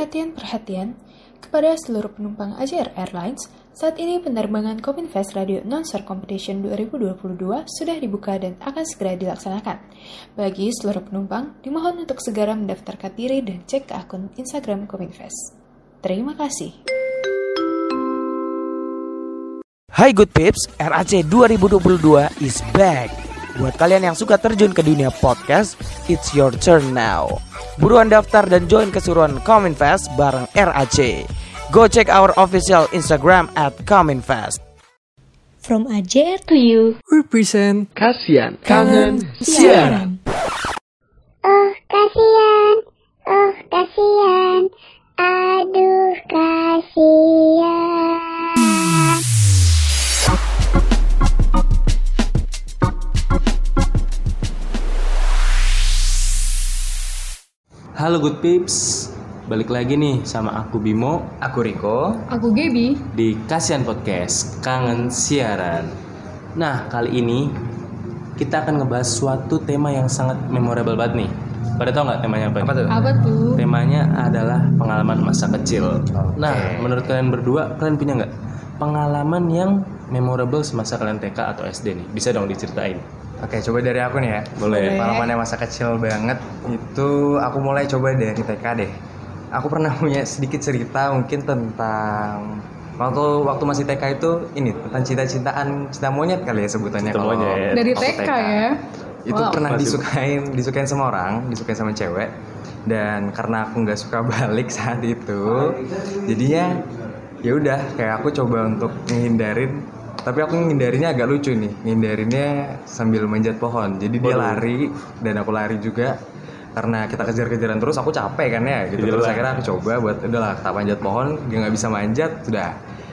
Perhatian-perhatian kepada seluruh penumpang AJR Airlines, saat ini penerbangan Cominfest Radio Non-Star Competition 2022 sudah dibuka dan akan segera dilaksanakan. Bagi seluruh penumpang, dimohon untuk segera mendaftarkan diri dan cek ke akun Instagram Cominfest. Terima kasih. Hai good peeps, RAC 2022 is back. Buat kalian yang suka terjun ke dunia podcast, it's your turn now. Buruan daftar dan join keseruan Cominfest bareng RAC. Go check our official Instagram at Cominfest. From AJR to you. We present Kasian Kangen Siaran. Oh Halo good peeps, balik lagi nih sama aku Bimo, aku Riko Aku Gaby. di Kasian Podcast Kangen Siaran. Nah kali ini kita akan ngebahas suatu tema yang sangat memorable banget nih. Pada tau nggak temanya apa? Apa tuh? Apa tuh? Temanya adalah pengalaman masa kecil. Nah menurut kalian berdua, kalian punya nggak pengalaman yang memorable semasa kalian TK atau SD nih? Bisa dong diceritain. Oke, coba dari aku nih ya. Boleh. Pengalaman yang masa kecil banget itu aku mulai coba dari TK deh. Aku pernah punya sedikit cerita mungkin tentang waktu waktu masih TK itu ini tentang cinta-cintaan cinta monyet kali ya sebutannya Cinta kalau monyet. Dari waktu TK ya. Itu Wow. pernah Masih- disukain disukain sama orang, disukain sama cewek. Dan karena aku nggak suka balik saat itu, jadinya ya udah kayak aku coba untuk menghindarin tapi aku ngindarinya agak lucu nih. Ngindarinnya sambil manjat pohon. Jadi dia Waduh. lari dan aku lari juga. Karena kita kejar-kejaran terus aku capek kan ya gitu. Terus Iyalah. akhirnya aku coba buat udahlah tak manjat pohon dia nggak bisa manjat sudah.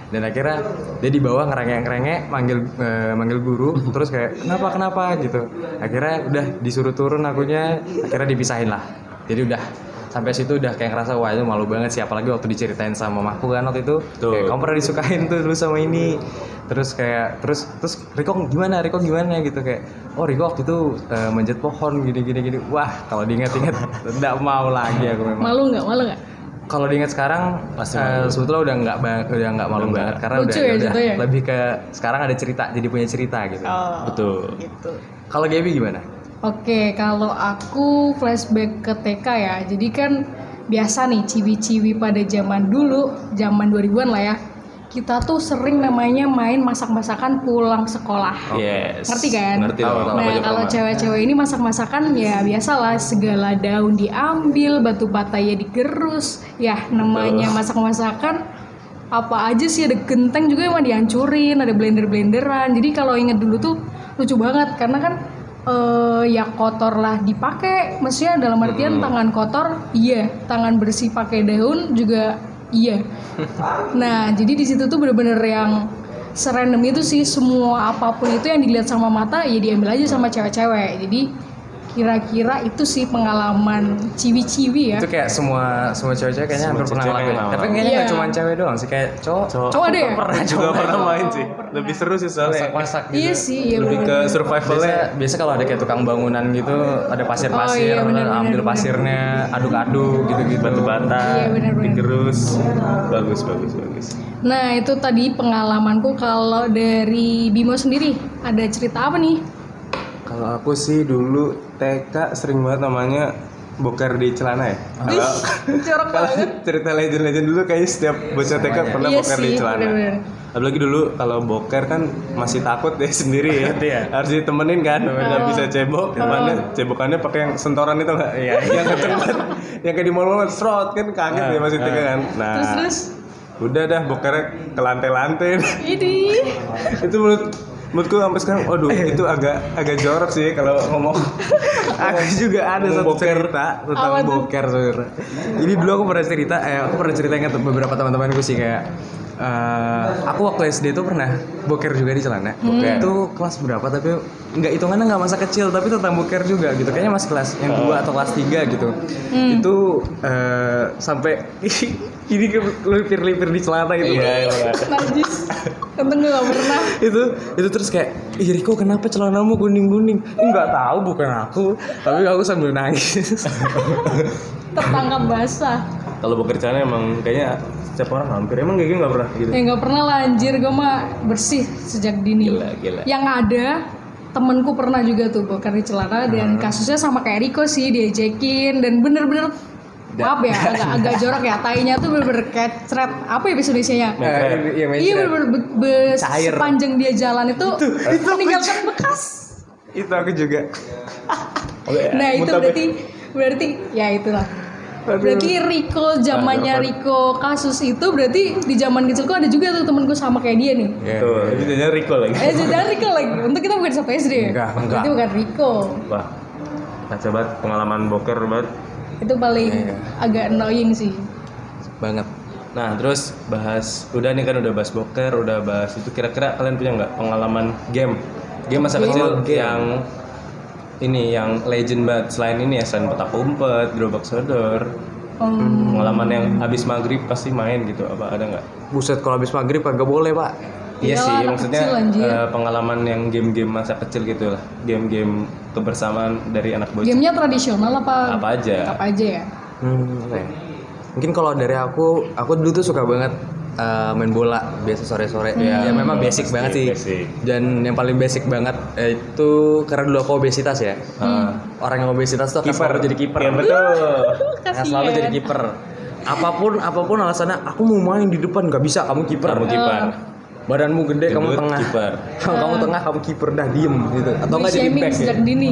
Dan akhirnya dia di bawah ngerengek-ngerengek manggil eh, manggil guru terus kayak kenapa kenapa? Gitu. Akhirnya udah disuruh turun akunya akhirnya dipisahin lah. Jadi udah sampai situ udah kayak ngerasa wah itu malu banget sih apalagi waktu diceritain sama mamaku kan waktu itu Tuh. kayak kamu pernah disukain tuh dulu sama ini terus kayak terus terus Riko gimana Riko gimana gitu kayak oh Riko waktu itu eh, manjat pohon gini gini gini wah kalau diingat-ingat tidak mau lagi aku memang Malu nggak? Malu nggak? kalau diingat sekarang Pasti eh, malu. sebetulnya udah nggak udah nggak malu banget karena Lucu udah, ya udah lebih ke sekarang ada cerita jadi punya cerita gitu Oh, Betul. gitu. kalau Gaby gimana Oke, kalau aku flashback ke TK ya. Jadi kan biasa nih ciwi-ciwi pada zaman dulu, zaman 2000-an lah ya. Kita tuh sering namanya main masak-masakan pulang sekolah. Yes. Ngerti kan? Ngerti. Nah kalau cewek-cewek ini masak-masakan ya biasalah segala daun diambil, batu bata ya digerus, ya namanya masak-masakan apa aja sih ada genteng juga emang dihancurin, ada blender-blenderan. Jadi kalau inget dulu tuh lucu banget karena kan eh, ya kotor lah dipakai, maksudnya dalam artian tangan kotor iya, tangan bersih pakai daun juga iya. Nah, jadi di situ tuh bener-bener yang serandom itu sih semua apa pun itu yang dilihat sama mata ya diambil aja sama cewek-cewek. Jadi kira-kira itu sih pengalaman ciwi-ciwi ya. itu kayak semua semua cewek-cewek kayaknya Semua hampir pernah ngelakuin tapi kayaknya Iya. cuma cewek doang sih kayak cowok Cowok. Cowok ada ya? pernah juga pernah main sih. Lebih seru sih soalnya. masak-masak gitu Iya sih, iya Lebih ke bener-bener. survivalnya. biasa biasa kalau ada kayak tukang bangunan gitu ada pasir-pasir Oh, iya, benar, benar, ambil benar. pasirnya aduk-aduk gitu-gitu batu bata, Iya. Bagus, bagus, bagus. Nah, itu tadi pengalamanku kalau dari Bimo sendiri ada cerita apa nih? Kalau aku sih dulu TK sering banget namanya boker di celana ya. Kalau Jorok kalau banget. cerita legend-legend dulu kayaknya setiap bocah TK pernah Iya boker di celana. bener-bener. Apalagi dulu kalau boker kan masih takut ya sendiri ya. Iya. Harus ditemenin kan, nggak bisa cebok. Mana cebokannya pakai yang sentoran itu nggak? Iya. yang kenceng banget. Yang kayak di mall-mall serot kan kaget ya masih TK kan. Nah, Terus terus udah dah bokernya ke lantai-lantai. ini itu menurut menurutku sampai sekarang waduh itu agak agak jorok sih kalau ngomong aku juga ada satu boker. cerita tentang Apa boker sebenarnya. Jadi dulu aku pernah cerita, eh, aku pernah cerita ke beberapa teman-temanku sih kayak eh, aku waktu SD itu pernah boker juga di celana. Boker itu kelas berapa tapi nggak hitungannya nggak masa kecil tapi tentang boker juga gitu. Kayaknya masih kelas yang dua atau kelas tiga gitu. Itu eh, sampai ini lipir-lipir di celana gitu. najis. Untung gue gak pernah. itu itu terus kayak ih Riko kenapa celanamu kuning kuning nggak tahu bukan aku tapi aku sambil nangis Tertangkap basah. Kalau boker celana emang kayaknya setiap orang hampir emang kayak nggak pernah gitu. Ya nggak pernah lah anjir, gue mah bersih sejak dini. Gila, gila. Yang ada temenku pernah juga tuh boker di celana dan kasusnya sama kayak Riko sih diajakin dan bener-bener maaf ya agak agak jorok ya tainya tuh bener-bener kecret apa ya bahasa Indonesia-nya Eh, iya, iya bener-bener be- sepanjang dia jalan itu, meninggalkan bekas. Itu aku juga. nah itu berarti berarti ya itulah berarti Riko zamannya Riko kasus itu berarti di zaman kecilku ada juga tuh temenku sama kayak dia nih Tuh, itu jadinya Riko lagi. Eh, jadi Riko lagi. Untuk kita bukan satu SD? Enggak, enggak. Itu bukan Riko. Wah, kacau banget pengalaman boker banget. Itu paling Iya. agak annoying sih. Banget. Nah, terus bahas udah nih kan udah bahas boker, udah bahas itu kira-kira kalian punya nggak pengalaman game? Game masa kecil yang ini yang legend banget selain ini ya selain petak umpet, gerobak sodor, Hmm, pengalaman yang habis maghrib pasti main gitu apa ada nggak? Buset kalau habis maghrib kagak boleh, Pak. Iya sih, anak maksudnya kecil, eh, pengalaman yang game-game masa kecil gitu lah, game-game kebersamaan dari anak bocah. Gamenya tradisional apa? Apa aja? Apa aja ya? Hmm, ya? Mungkin kalau dari aku, aku dulu tuh suka banget eh, main bola biasa sore-sore. Ya, memang basic banget sih. basic. Dan yang paling basic banget eh, itu karena dulu aku obesitas ya. Orang yang obesitas tuh selalu jadi kiper. Iya betul. Selalu jadi kiper. Apa pun apa pun alasannya, aku mau main di depan nggak bisa, kamu kiper. Kamu kiper. Badanmu gede, kamu tengah. kiper. kamu tengah, kamu kiper dah diem gitu. Atau nggak jadi Shaming back ya? dini.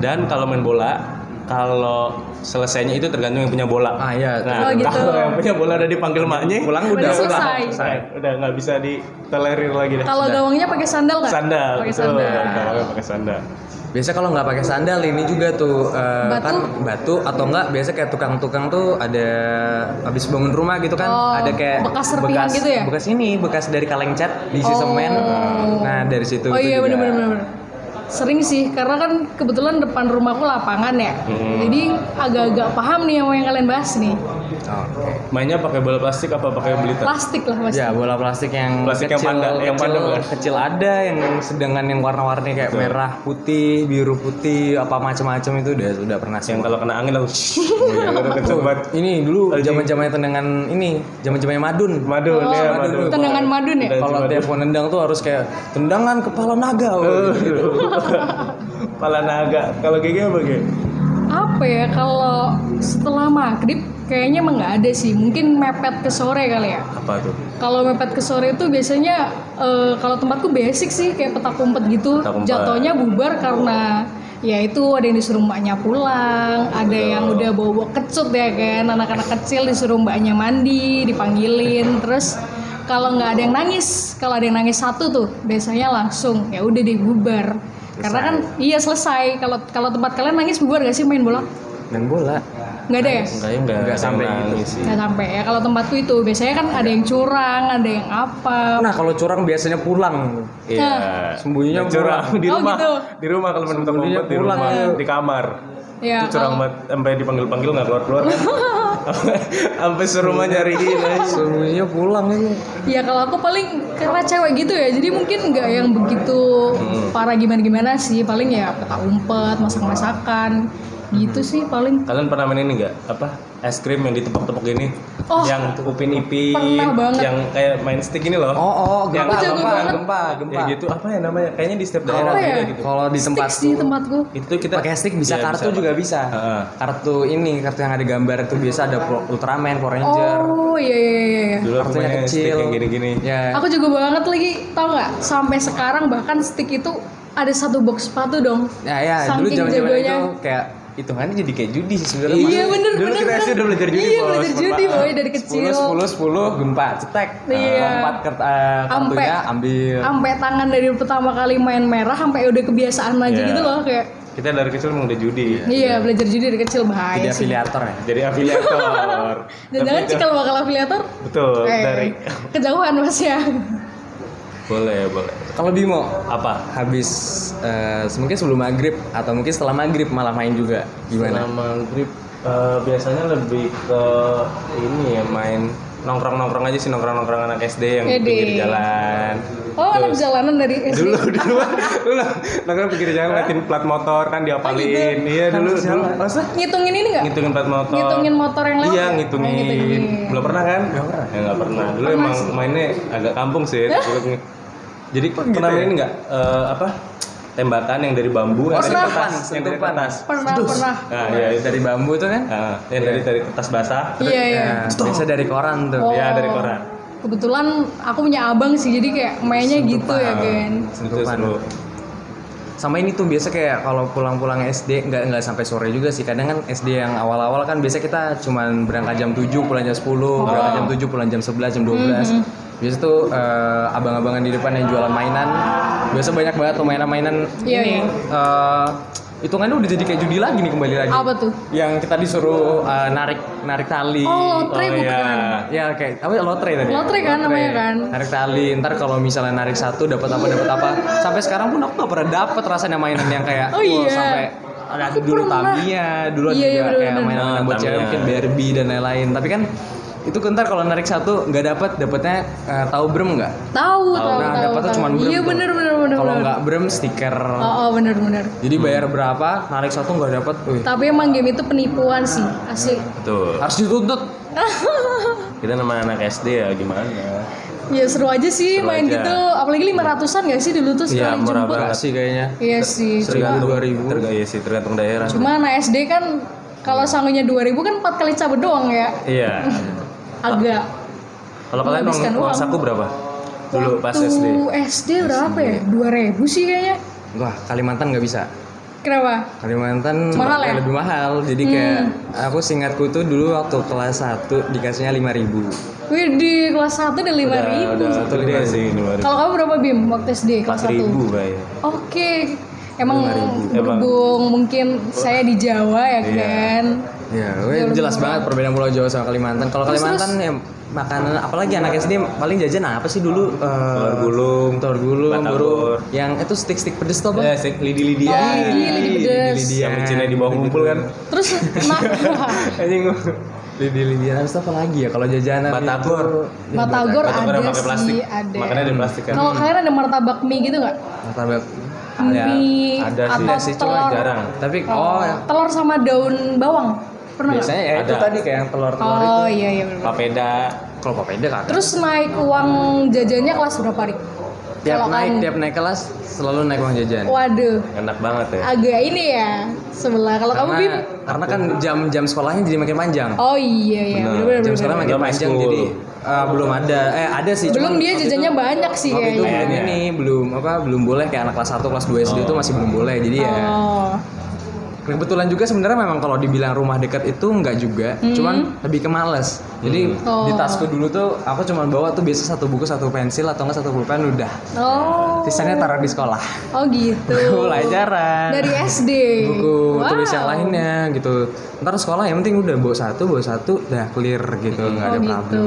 Dan kalau main bola, kalau selesainya itu tergantung yang punya bola. Ah iya. Nah, Oh, gitu. kalau yang punya bola udah dipanggil maknya, Pulang Udah udah. selesai. selesai. Udah nggak bisa ditolerir lagi deh. Kalau gawangnya pakai sandal nggak? sandal, Pakai sandal. Gawangnya pakai sandal. Biasa kalau nggak pakai sandal ini juga tuh eh, Batu? kan batu atau enggak biasa kayak tukang-tukang tuh ada habis bangun rumah gitu kan Oh, ada kayak bekas serpihan gitu ya? bekas ini bekas dari kaleng cat diisi Oh. semen nah dari situ Oh tuh iya juga. bener-bener. bener. Sering sih, karena kan kebetulan depan rumahku lapangan ya. Hmm. Jadi agak-agak paham nih sama yang kalian bahas nih. Oke. Mainnya pakai bola plastik apa pakai belita? Plastik lah pasti. Ya bola plastik yang Plastik yang kecil, panda- yang kecil, panda bukan? kecil ada yang sedangkan yang warna-warni kayak merah putih biru putih apa macam-macam itu udah udah pernah sih Yang kalau kena angin langsung. Banget. ini dulu Anjing. zaman zamannya tendangan ini zaman zamannya madun Madun, Oh, ya madun. tendangan madun ya? Kalau mau nendang tuh harus kayak tendangan kepala naga wah, gitu. Pala naga. Kalau gigi apa gigi? Apa ya kalau setelah maghrib kayaknya emang nggak ada sih. Mungkin mepet ke sore kali ya. Apa tuh? kalau mepet ke sore itu biasanya eh, kalau tempatku basic sih kayak petak umpet gitu. Petak umpet. jatuhnya bubar karena ya itu ada yang disuruh mbaknya pulang ada yang udah bawa, -bawa kecut ya kan. Anak-anak kecil disuruh mbaknya mandi dipanggilin. Terus kalau nggak ada yang nangis kalau ada yang nangis satu tuh biasanya langsung ya udah deh karena kan iya selesai kalau kalau tempat kalian nangis bubar gak sih main bola main bola nggak ada ya Enggak ya enggak, Enggak sampai gitu. sih. nggak sampai ya kalau tempatku itu biasanya kan ada yang curang ada yang apa nah kalau curang biasanya pulang Iya. Sembunyinya Yang curang di Oh, rumah. gitu. Di rumah kalau umpet di rumah, ya. di kamar. ya itu curang kalau- banget sampai dipanggil-panggil nggak keluar-keluar. sampai serumah nyariin sembunyinya pulang ini Ya kalau aku paling karena cewek gitu ya, jadi mungkin nggak yang begitu Hmm. parah gimana-gimana sih. Paling ya petak umpet, masak-masakan, gitu sih paling. Kalian pernah main ini nggak? Apa? Es krim yang ditepok-tepok gini? Oh, yang upin ipin, yang kayak main stick ini loh. oh oh Yang gempa jago gempa banget. gempa gempa Ya gitu apa ya namanya? Kayaknya di setiap daerah Apa beda ya? gitu. kalau di tempat di tempatku. Itu kita pakai stick bisa Iya, kartu juga bisa Heeh. kartu ini kartu yang ada gambar itu biasa ada Pro- Ultraman Power Ranger Oh iya iya iya. iya. Dulu aku kartunya kecil yang gini-gini. ya Aku juga banget lagi, tau nggak? Sampai sekarang bahkan stick itu ada satu box sepatu dong. ya ya dulu Saking zaman zaman jagonya. itu kayak hitungannya jadi kayak judi sih sebenarnya Iya bener Dulu bener. kita bener. Udah belajar judi, Iya Bos. belajar judi boy dari kecil. 10 10 10 gempa cetek Iya. lompat eh, kartunya ambil sampai tangan dari pertama kali main merah sampai udah kebiasaan aja Iya. gitu loh kayak Kita dari kecil emang udah judi. iya belajar judi dari kecil bahaya jadi sih afiliator ya Jadi afiliator. dan jangan Tapi cikal bakal afiliator Betul, eh, dari kejauhan mas ya boleh, boleh. Kalau Bimo Apa? habis eh, mungkin sebelum maghrib atau mungkin setelah maghrib malah main juga gimana? Setelah maghrib eh, biasanya lebih ke ini ya main nongkrong nongkrong aja sih nongkrong nongkrong anak SD yang di Pede. pinggir jalan. Oh, anak jalanan dari SD. dulu dulu dulu nongkrong pinggir jalan ngeliatin plat motor kan diapalin. Iya dulu dulu. masa Ngitungin ini nggak? ngitungin plat motor. Ngitungin motor yang lewat iya nggak? ngitungin. Oh, ngitungin. belum pernah kan? Nggak pernah. Ya nggak pernah. Dulu emang mainnya agak kampung sih tapi nge- jadi pernah main ini nggak Eh, apa tembakan yang dari bambu yang dari kertas yang dari kertas? Pernah, pernah. nah iya itu dari bambu tuh kan? Nah, yang dari dari kertas basah. Iya, iya. ya, biasa dari koran tuh. Oh. ya dari koran. Kebetulan aku punya abang sih, jadi kayak mainnya gitu ya kan. itu seru. Sama ini tuh biasa kayak kalau pulang-pulang SD nggak nggak sampai sore juga sih. Kadang kan SD yang awal-awal kan biasa kita cuman berangkat jam 7 pulang jam 10 berangkat jam 7 pulang jam 11 jam 12 biasa tuh eh, abang-abangan di depan yang jualan mainan biasa banyak banget tuh mainan-mainan Iya, ini iya. eh, hitungannya udah jadi kayak judi lagi nih kembali lagi Apa tuh? yang kita disuruh eh, narik narik tali Oh, lotre Oh, bukan? iya. Ya kayak apa lotre tadi? Lotre kan namanya kan? Narik tali, ntar kalau misalnya narik satu dapat apa dapat apa. Sampai sekarang pun aku gak pernah dapet rasanya mainan yang kayak Oh, iya. sampai ada Aku dulu pernah. Tamiya, dulu Iya, iya, juga kayak bener-bener. mainan Oh, buat cewek mungkin Barbie dan lain-lain. Tapi kan itu ntar kalau narik satu nggak dapat, dapatnya eh, tahu brem nggak? Tahu, tahu, Nah, tahu. dapatnya cuma brem. Iya tuh. bener bener bener. Kalau nggak brem stiker. Oh, oh bener bener. Jadi bayar berapa, narik satu nggak dapat, Tapi emang game itu penipuan sih, asli. betul harus dituntut. kita nama anak SD ya gimana Ya seru aja sih Seru main aja. gitu, apalagi lima ratusan gak sih dulu tuh Iya, sekali murah jemput. Nggak sih kayaknya. Iya sih, tergantung 2000. terga- iya sih tergantung daerah cuma anak SD kan kalau sangunya 2000 kan empat kali cabut doang ya. iya Agak. kalau kalian uang, uang uang. saku berapa dulu pas SD SD berapa ya? 2000 sih kayaknya. Wah, Kalimantan nggak bisa. Kenapa? Kalimantan Mahal ya? lebih mahal. Jadi kayak aku singkatku tuh dulu waktu kelas 1 dikasihnya 5000 Wih di kelas 1 udah 5000 udah udah Satu gede lima sih ribu Kalau kamu berapa Bim waktu SD kelas empat 1? ribu kayaknya Oke. Emang 5.000. berhubung mungkin saya di Jawa ya Iya. kan. Ya, weh, jelas banget perbedaan Pulau Jawa sama Kalimantan. Kalau Terus, Kalimantan ya makanan apalagi anak SD paling jajan apa sih dulu? Eh, telur gulung telur gulung, baru yang itu stick-stick pedes tuh ya apa? sih lidi lidi Oh, lidi, lidi pedes. yang micinnya di bawah kumpul kan Terus nah anjing Lidi-lidian terus apa lagi ya kalau jajanan Batagor. itu? Ya, Batagor Batagor ada pakai plastik. sih, ada. Makannya dari plastik kan Kalau kalian ada martabak mie gitu nggak? Martabak. Mie ada sih. atau Ada sih, telur? cuma jarang. Tapi oh, ya. Telur sama daun bawang. Pernah biasanya ya itu Ada. tadi kayak yang telur-telur itu. Oh iya iya benar. papeda Kalau papeda kagak. Terus naik uang jajannya kelas berapa nih? tiap kalau naik kamu- tiap naik kelas selalu naik uang jajan. Waduh, enak banget ya agak ini ya sebelah. Kalau kamu karena, Bim? karena kan jam-jam sekolahnya jadi makin panjang. Oh iya iya. Benar. bener, bener, jam sekolah bener. makin Belum panjang school. jadi eh, belum ada eh ada sih Belum cuman dia waktu jajannya itu- banyak sih waktu itu kayaknya. belum ini belum apa belum boleh kayak anak kelas 1 kelas 2 SD itu masih belum boleh jadi ya Oh. Kebetulan juga sebenarnya memang kalau dibilang rumah dekat itu enggak juga cuman lebih ke males jadi Oh. di tasku dulu tuh aku cuma bawa tuh biasa satu buku satu pensil atau enggak satu pulpen udah Oh. sisanya taruh di sekolah Oh gitu. pelajaran Dari SD. buku Wow. tulis yang lainnya gitu ntar sekolah yang penting udah bawa satu bawa satu udah clear gitu nggak Oh ada gitu. problem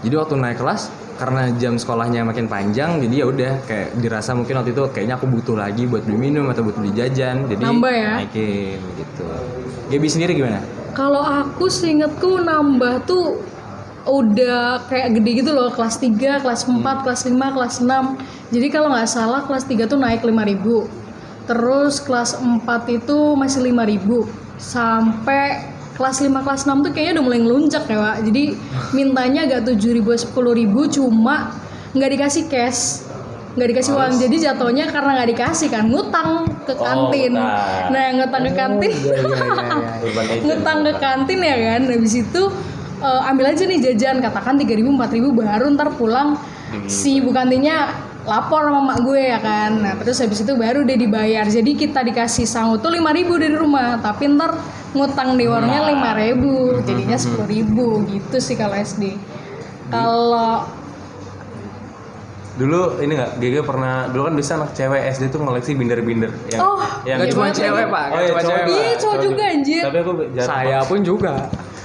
jadi waktu naik kelas karena jam sekolahnya makin panjang jadi ya udah kayak dirasa mungkin waktu itu kayaknya aku butuh lagi buat beli minum atau buat beli jajan jadi Nambah ya? naikin gitu. Gaby sendiri gimana? Kalau aku seingetku nambah tuh udah kayak gede gitu loh kelas 3, kelas 4, kelas 5, kelas 6 jadi kalau nggak salah kelas 3 tuh naik 5000 terus kelas 4 itu masih 5000 sampai kelas 5, kelas 6 tuh kayaknya udah mulai ngelunjak ya Wak. Jadi mintanya agak 7000 10000 cuma nggak dikasih cash nggak dikasih uang. Jadi jatuhnya karena nggak dikasih kan ngutang ke kantin. ngutang. nah ngutang ke kantin urban agent ngutang ke kantin ya kan. Habis itu eh, ambil aja nih jajan katakan 3000 4000 baru ntar pulang si ibu kantinnya lapor sama mak gue ya kan? Nah terus habis itu baru dia dibayar. Jadi kita dikasih sangu tuh 5000 dari rumah. Tapi ntar ngutang di warungnya 5000 jadinya 10000 gitu sih kalau SD kalau dulu ini nggak GG pernah dulu kan bisa anak cewek SD tuh ngoleksi binder-binder. Yang Oh, yang Nggak iya cuma banget cewek pak. Oh, iya, cuma cowok cewek Iya, cowok juga, anjir. tapi aku jarang saya pun juga.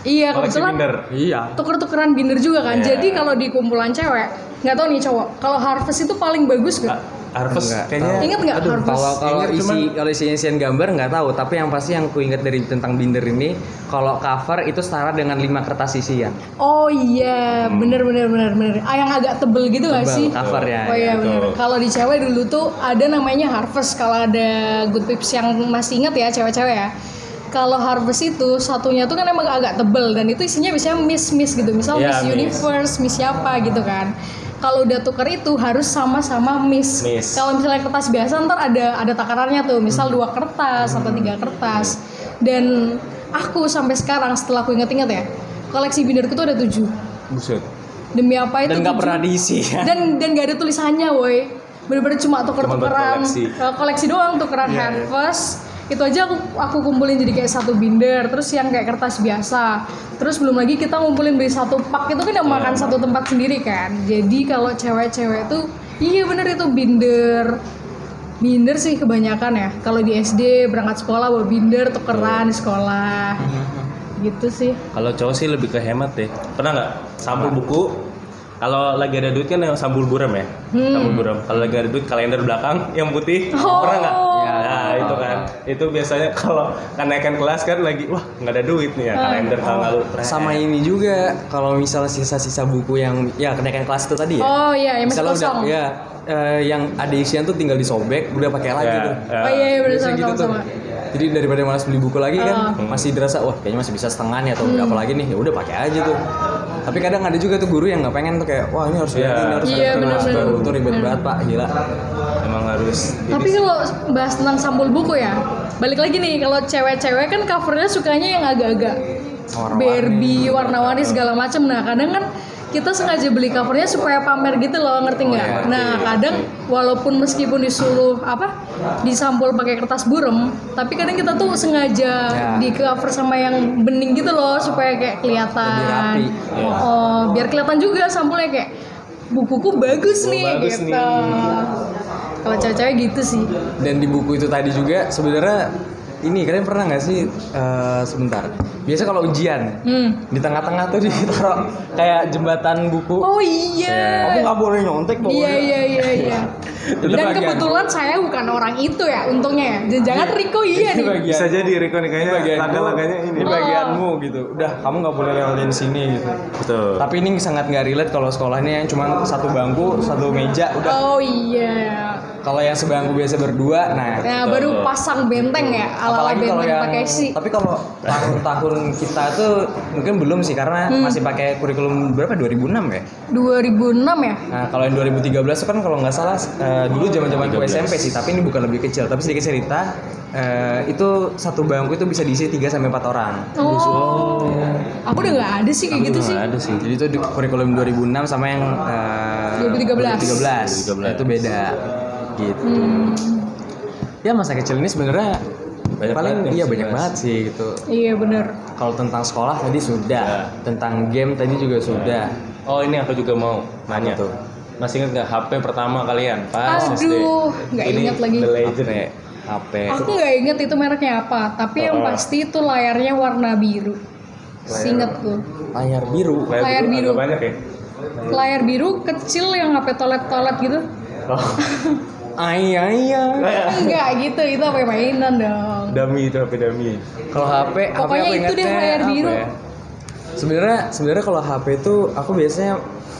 Iya koleksi kebetulan binder. Iya. tuker-tukeran binder juga kan. Iya. Jadi kalau di kumpulan cewek, nggak tahu nih cowok, kalau harvest itu paling bagus gak? Harvest Enggak. kayaknya Ingat nggak Harvest? kalau kalau Ingat, isi cuman- kalau isi isian gambar nggak tahu, tapi yang pasti yang ku ingat dari tentang binder ini, kalau cover itu setara dengan lima kertas isian. Oh iya, bener bener bener bener. Ah, yang agak tebel gitu gak Tebal sih? cover ya. Oh iya betul. bener. Kalau di cewek dulu tuh ada namanya Harvest. Kalau ada good pips yang masih ingat ya cewek-cewek ya. Kalau Harvest itu satunya tuh kan emang agak tebel dan itu isinya biasanya miss miss gitu. Misal Iya, Miss miss. Universe, Miss siapa gitu kan. Kalau udah tuker itu harus sama-sama miss. Miss. Kalau misalnya kertas biasa ntar ada ada takarannya tuh, misal dua kertas atau tiga kertas. Dan aku sampai sekarang setelah aku inget-inget ya, koleksi binderku tuh ada tujuh. buset Demi apa itu? Dan nggak pernah diisi. dan dan gak ada tulisannya woi bener-bener cuma tuker-tukeran koleksi. eh, koleksi doang tukeran Harvest itu aja aku aku kumpulin jadi kayak satu binder terus yang kayak kertas biasa. Terus belum lagi kita ngumpulin beli satu pak itu kan yang makan satu tempat sendiri kan. Jadi kalau cewek-cewek tuh iya bener itu binder. Binder sih kebanyakan ya. Kalau di SD berangkat sekolah bawa binder tukeran di sekolah. Gitu sih. Kalau cowok sih lebih ke hemat deh. Pernah nggak? Sampul buku. Kalau lagi ada duit kan yang sambul buram ya? Sambul buram. Kalau lagi ada duit kalender belakang yang putih. Hmm. Oh. pernah nggak? Nah itu kan itu biasanya kalau kenaikan kelas kan lagi wah nggak ada duit nih ya Ah. kalender tahun lalu Sama ini juga kalau misalnya sisa-sisa buku yang ya kenaikan kelas itu tadi ya. oh iya yang masih Misalnya udah kosong ya eh, yang ada isian tuh tinggal disobek, udah pakai lagi Ya, tuh. ya. oh iya iya Biasanya sama gitu tuh. sama Jadi daripada malas beli buku lagi kan Ah. masih dirasa wah kayaknya masih bisa setengah nih atau berapa Hmm. lagi nih ya udah pakai aja tuh. Tapi kadang ada juga tuh guru yang nggak pengen tuh kayak wah ini harus ganti, ini harus ganti, bener, harus bener. baru tuh ribet banget pak gila. Harus Tapi kalau bahas tentang sampul buku ya, balik lagi nih kalau cewek-cewek kan covernya sukanya yang agak-agak. Barbie, warna-warni segala macam. Nah kadang kan kita sengaja beli covernya supaya pamer gitu loh, ngerti nggak? iya. Nah kadang walaupun meskipun disuruh apa disampul pakai kertas burem, tapi kadang kita tuh sengaja Ya. di cover sama yang bening gitu loh supaya kayak kelihatan. Oh, oh, biar kelihatan juga sampulnya kayak bukuku bagus nih bagus gitu. nih. Kalau cewek-cewek gitu sih. Dan di buku itu tadi juga sebenarnya ini kalian pernah nggak sih eh, sebentar? Biasa kalau ujian Hmm. di tengah-tengah tuh ditaruh kayak jembatan buku. Oh iya. Kamu nggak boleh nyontek pokoknya. Iya iya iya iya. Dan bagian. kebetulan saya bukan orang itu ya, untungnya ya. Jangan Riko iya nih. bagian. Bisa jadi Riko nih kayaknya bagian laga-laganya ini. Ini bagianmu gitu. Udah, kamu nggak boleh lewatin sini gitu. betul Tapi ini sangat nggak relate kalau sekolahnya yang cuma satu bangku, satu meja, udah. Oh iya. Kalau yang sebangku biasa berdua, nah. Nah baru pasang benteng ya, ala-ala Apalagi benteng yang pakai si. tapi kalau tahun-tahun kita tuh mungkin belum sih karena Hmm. masih pakai kurikulum berapa 2006 ya. 2006 ya. Nah kalau yang 2013 itu kan kalau nggak salah eh, dulu zaman-zaman gue SMP sih, tapi ini bukan lebih kecil. Tapi sedikit cerita, eh, itu satu bangku itu bisa diisi 3 sampai 4 orang. Oh. Aku udah nggak ada sih kayak gitu sih. ada sih Jadi itu di kurikulum 2006 sama yang eh, 2013. 2013. Nah, itu beda. Gitu. Hmm. Ya masa kecil ini sebenarnya Banyak paling banget yang iya banyak banget sih gitu. Iya bener. Kalau tentang sekolah tadi sudah, Ya. tentang game tadi juga sudah. oh ini aku juga mau nanya tuh? masih ingat nggak HP pertama kalian pas SD Aduh, nggak Ini ingat lagi. The Legend HP, ya HP. Aku nggak inget itu mereknya apa, tapi yang Oh. pasti itu layarnya warna biru. Singetku. layar biru. Layar dulu biru. agak banyak ya Layar biru kecil yang HP toilet-toilet gitu. oh, Ay ay ay. Enggak gitu, itu apa mainan dong. dummy itu HP dummy Kalau HP, HP Pokoknya aku itu deh, layar biru. ya? Sebenarnya sebenarnya kalau HP itu aku biasanya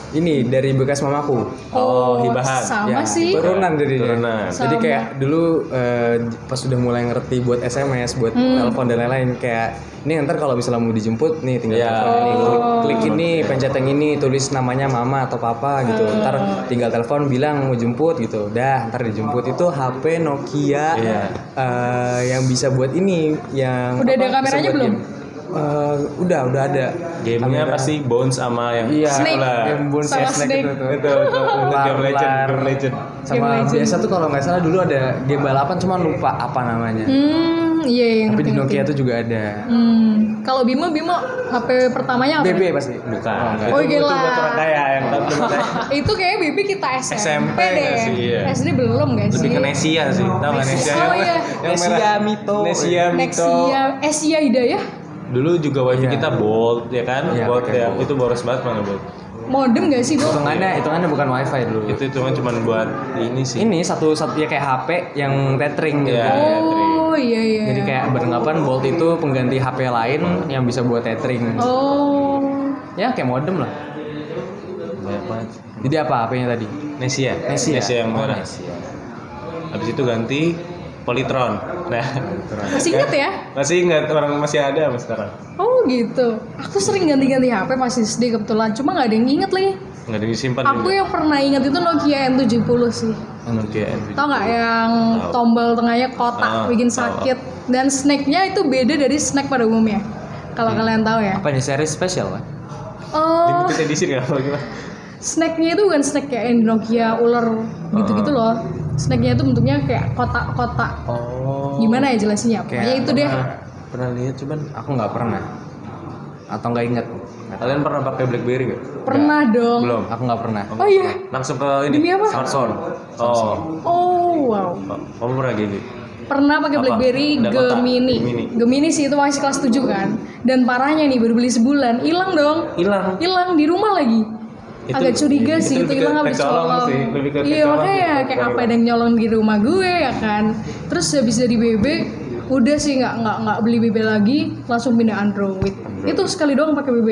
ini dari bekas mamaku. Oh, hibahan. Sama Ya, sih. Turunan jadinya. Turunan. Jadi kayak dulu eh, pas sudah mulai ngerti buat SMS, buat Hmm. telepon dan lain-lain kayak ini ntar kalau misalnya mau dijemput nih tinggal Ya. telepon ini, klik, Oh. klik ini, pencet yang ini, tulis namanya mama atau papa gitu. Hmm. Ntar tinggal telepon bilang mau jemput gitu. Dah, ntar dijemput itu HP Nokia Iya. eh, yang bisa buat ini yang Udah ada apa, bisa kameranya belum? game. Eh, udah, udah ada. gamenya Kamera. pasti Bones sama yang Iya, Snake. lah game Bones Sama ya, Snake Snake. itu tuh. itu itu, itu game legend game legend Sama Game Legend. biasa tuh kalau nggak salah dulu ada game balapan cuma lupa apa namanya. Hmm, iya iya. Tapi di Nokia tuh juga ada. Hmm, kalau Bimo Bimo HP pertamanya apa? BB pasti. bukan enggak. Oh, itu, itu gila. buat orang kaya yang tahu itu kayak Bibi kita SMP, SMP deh. sih, iya. SD belum gak sih? lebih ke Nesia sih tahu nggak Nesia Oh yang, iya. yang Nesia merah Mito. Nesia Mito Nexia, Asia Hidayah. Dulu juga wifi kita Bolt ya kan? Iya, Bolt ya. Bolt. Itu boros banget mana Bolt. Modem gak sih, Bo? hitungannya hitungannya bukan wifi dulu Itu itu kan cuma buat ini sih. ini satu satu ya kayak HP yang tethering gitu Iya. Oh, iya iya. jadi kayak beranggapan Bolt itu pengganti HP lain yang bisa buat tethering Oh. ya kayak modem lah Banyak banget. jadi apa HP-nya tadi Nesia. Nesia. yang Oh, merah. Nesia. Habis itu ganti Polytron. Nah, Masih inget ya? masih ingat orang masih ada sampai sekarang. Oh gitu. Aku sering ganti-ganti HP pas SD kebetulan. Cuma nggak ada yang inget lagi. Nggak ada yang disimpan Aku juga. yang pernah inget itu Nokia N70 sih. Nokia N70. Tau nggak yang Tahu. tombol tengahnya kotak Ah, bikin sakit dan snacknya itu beda dari snack pada umumnya. Kalau kalian tahu ya. apa ini seri spesial kan Oh, Limited edition nggak apa gimana? snacknya itu bukan snack kayak yang di Nokia ular gitu-gitu loh. Snacknya itu bentuknya kayak kotak-kotak. Oh. Gimana ya jelasinnya? Pokoknya itu deh. Pernah lihat cuman aku nggak pernah atau nggak inget kalian pernah pakai BlackBerry nggak? Pernah dong. Belum. aku nggak pernah Oh iya. Langsung ke ini. Demi apa? Smartphone. Oh. Oh wow. Kamu pernah gini? Pernah pakai? BlackBerry. Gemini. Gemini. Gemini sih itu masih kelas 7 kan. Dan parahnya nih baru beli sebulan, hilang dong. Hilang. Hilang di rumah lagi. Itu- Agak curiga itu sih itu hilang habis colong. Iya makanya kayak apa ada yang nyolong di rumah gue ya kan. Terus habis dari BB udah sih nggak nggak nggak beli BB lagi langsung pindah Android. Itu sekali doang pakai BB.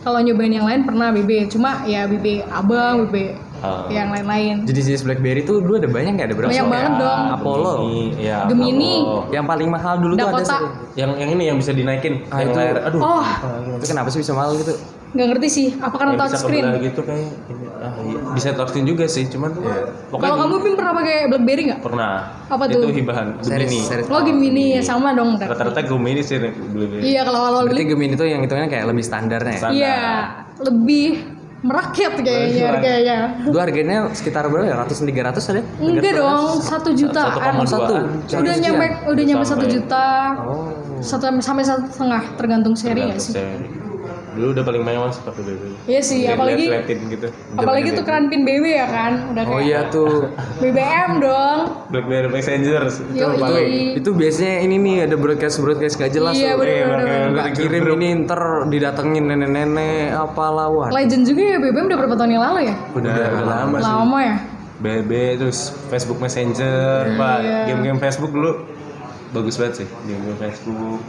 Kalau nyobain yang lain pernah BB, cuma ya BB abang, BB Ah. yang lain-lain. jadi jenis BlackBerry tuh dulu ada banyak nggak ada berapa Banyak banget dong. Apollo Ini, ya. Gemini. Apollo. yang paling mahal dulu tuh ada Dakota. Yang yang ini yang bisa dinaikin. Ah, yang itu. layar. Aduh. Oh, itu kenapa sih bisa mahal gitu nggak ngerti sih. Apa karena Yang bisa touchscreen? kebelah gitu kayak ini. Ah, iya. bisa touchscreen juga sih, cuman pokoknya Kalau kamu Bim pernah pakai BlackBerry nggak? pernah. Apa Itu tuh? hibahan Seri- Gemini. seri- Lo Gemini ya sama dong. Rata-rata Gemini sih beli. Iya kalau awal berarti. Gemini tuh yang hitungannya kayak lebih standarnya ya? Standar. Iya lebih merakyat kayaknya harganya. Dulu harganya sekitar berapa ya? Ratus tiga ratus ada? Enggak dong, satu jutaan. 1,2. Satu. Udah nyampe, udah nyampe satu juta. Oh. Satu sampai satu setengah, tergantung seri nggak sih? Seri. Dulu udah paling mewah sih pakai BB. Iya sih, apalagi Liatin gitu. apalagi tuh keran pin BB ya kan, udah Oh kayak iya tuh. BBM dong. BlackBerry Messenger. Itu paling Itu biasanya ini nih ada broadcast broadcast gak jelas Iya tuh. bener-bener. Nggak kirim ini ntar didatengin nenek-nenek apalah wah. Legend juga ya BBM udah berapa tahun yang lalu ya? udah, udah lama sih. Lama ya. BB terus Facebook Messenger, Pak. Iya. Game-game Facebook dulu bagus banget sih. Game-game Facebook.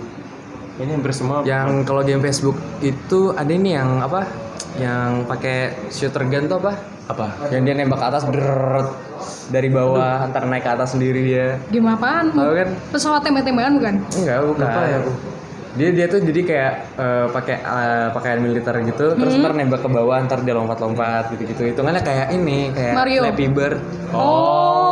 Ini hampir semua Yang kalau game Facebook itu ada ini yang apa? Yang pakai shooter gun tuh apa? apa? Yang dia nembak ke atas drrrrt, dari bawah antar naik ke atas sendiri dia. Game apaan? Tahu kan? Pesawat tembak-tembakan bukan? Enggak, bukan. Lupa ya aku. Dia dia tuh jadi kayak eh, pakai eh, pakaian militer gitu, terus ntar nembak ke bawah, ntar dia lompat-lompat gitu-gitu. Hitungannya kayak ini, kayak Mario. Flappy Bird. Oh.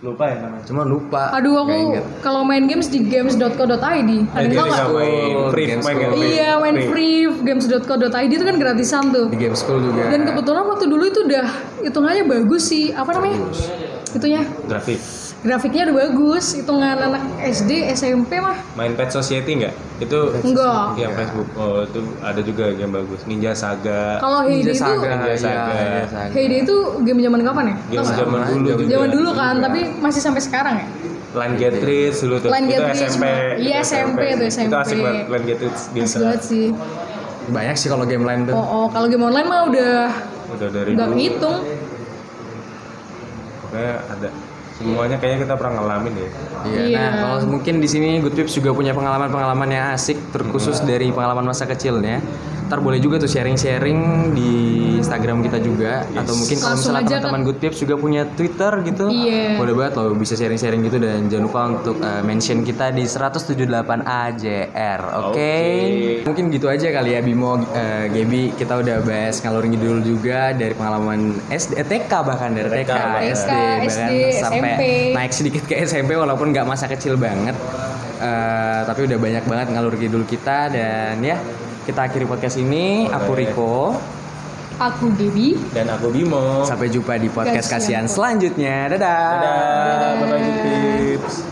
Lupa ya namanya. Cuma lupa. Aduh aku kalau main games di games.co.id. Ada yang tahu main free. Iya main free games.co.id itu kan gratisan tuh. Di game school juga. Dan kebetulan waktu dulu itu udah hitungannya bagus sih. Apa namanya? Itunya Grafik. Grafiknya udah bagus. Hitungan anak SD, SMP mah Main Pet Society nggak? Itu enggak. game Facebook. Oh, itu ada juga game bagus. Ninja Saga. Kalau Heyday Ninja itu Saga, Ninja iya, Saga. Ninja Saga. Heyday itu game zaman kapan ya? Game Tau nggak? zaman dulu juga. Zaman dulu kan, tapi masih sampai sekarang ya. Line Getris dulu tuh. Line itu Getris, SMP. iya, Itu SMP tuh, Itu asik SMP. banget Line Getris Asik banget sih. Banyak sih kalau game lain tuh. Oh, oh. kalau game online mah udah Udah dari nggak dulu. ngitung. Pokoknya ada semuanya kayaknya kita pernah ngalamin ya. Iya. Iya. Nah, kalau mungkin di sini Good Pips juga punya pengalaman-pengalaman yang asik, terkhusus dari pengalaman masa kecilnya. Ntar boleh juga tuh sharing-sharing di Instagram kita juga, atau mungkin kalau misalnya teman-teman Good Pips juga punya Twitter gitu, Iya. boleh banget loh bisa sharing-sharing gitu dan jangan lupa untuk uh, mention kita di 178 AJR, oke? Oke. Mungkin gitu aja kali ya Bimo, uh, Gaby, kita udah bahas ngalur ngidul juga dari pengalaman SD, eh, TK bahkan dari TK, TK, SD, SD, bahkan sampai SMP. naik sedikit ke SMP walaupun nggak masa kecil banget. Eh, tapi udah banyak banget ngalur kidul kita dan ya kita akhiri podcast ini. Aku Riko. Aku Debbie. Dan aku Bimo. sampai jumpa di podcast Kasihan selanjutnya. Dadah, Dadah, bye-bye Good Tips.